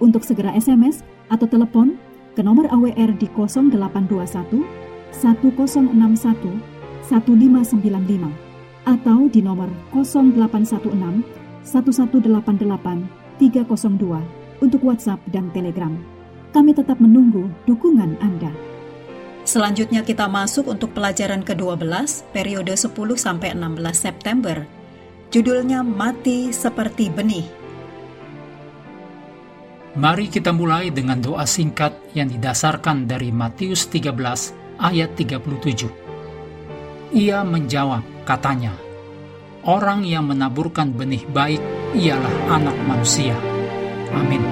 untuk segera SMS atau telepon ke nomor AWR di 0821 1061 1595 atau di nomor 0816 1188 302 untuk WhatsApp dan Telegram. Kami tetap menunggu dukungan Anda. Selanjutnya kita masuk untuk pelajaran ke-12 periode 10 sampai 16 September. Judulnya Mati seperti benih. Mari kita mulai dengan doa singkat yang didasarkan dari Matius 13 ayat 37. Ia menjawab, katanya, Orang yang menaburkan benih baik ialah anak manusia. Amin.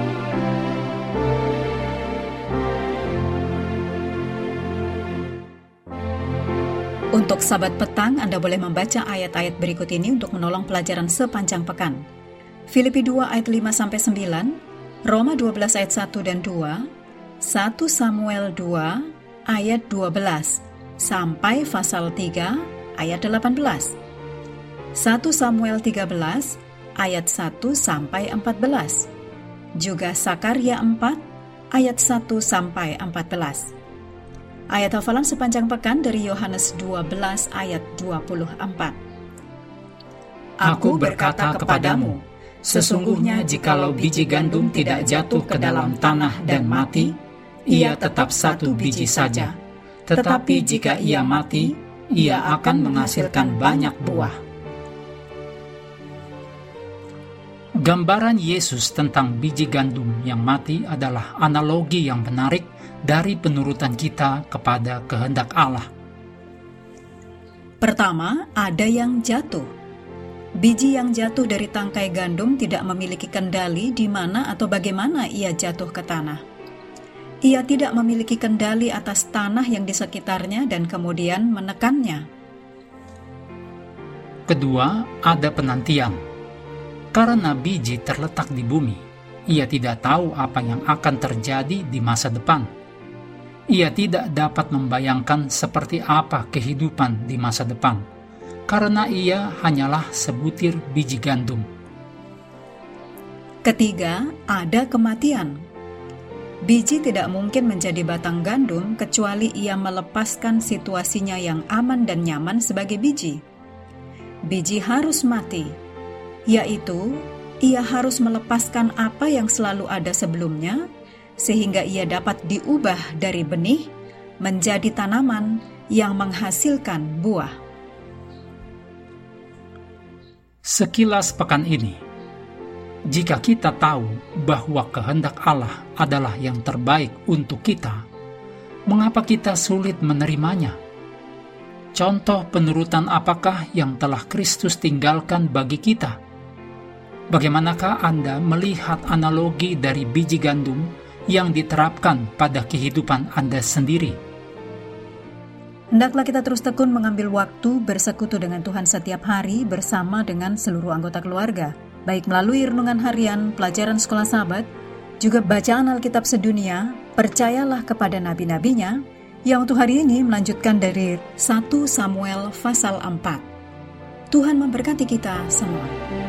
Untuk sahabat petang, Anda boleh membaca ayat-ayat berikut ini untuk menolong pelajaran sepanjang pekan. Filipi 2 ayat 5 sampai 9, Roma 12 ayat 1 dan 2, 1 Samuel 2 ayat 12 sampai pasal 3 ayat 18. 1 Samuel 13 ayat 1 sampai 14. Juga Sakaria 4 ayat 1 sampai 14. Ayat hafalan sepanjang pekan dari Yohanes 12 ayat 24. Aku berkata kepadamu, Sesungguhnya jikalau biji gandum tidak jatuh ke dalam tanah dan mati, ia tetap satu biji saja. Tetapi jika ia mati, ia akan menghasilkan banyak buah. Gambaran Yesus tentang biji gandum yang mati adalah analogi yang menarik dari penurutan kita kepada kehendak Allah. Pertama, ada yang jatuh Biji yang jatuh dari tangkai gandum tidak memiliki kendali di mana atau bagaimana ia jatuh ke tanah. Ia tidak memiliki kendali atas tanah yang di sekitarnya dan kemudian menekannya. Kedua, ada penantian. Karena biji terletak di bumi, ia tidak tahu apa yang akan terjadi di masa depan. Ia tidak dapat membayangkan seperti apa kehidupan di masa depan karena ia hanyalah sebutir biji gandum. Ketiga, ada kematian. Biji tidak mungkin menjadi batang gandum kecuali ia melepaskan situasinya yang aman dan nyaman sebagai biji. Biji harus mati, yaitu ia harus melepaskan apa yang selalu ada sebelumnya, sehingga ia dapat diubah dari benih menjadi tanaman yang menghasilkan buah. Sekilas pekan ini, jika kita tahu bahwa kehendak Allah adalah yang terbaik untuk kita, mengapa kita sulit menerimanya? Contoh penurutan apakah yang telah Kristus tinggalkan bagi kita? Bagaimanakah Anda melihat analogi dari biji gandum yang diterapkan pada kehidupan Anda sendiri? Hendaklah kita terus tekun mengambil waktu bersekutu dengan Tuhan setiap hari bersama dengan seluruh anggota keluarga, baik melalui renungan harian, pelajaran sekolah sahabat, juga bacaan Alkitab sedunia, percayalah kepada nabi-nabinya, yang untuk hari ini melanjutkan dari 1 Samuel pasal 4. Tuhan memberkati kita semua.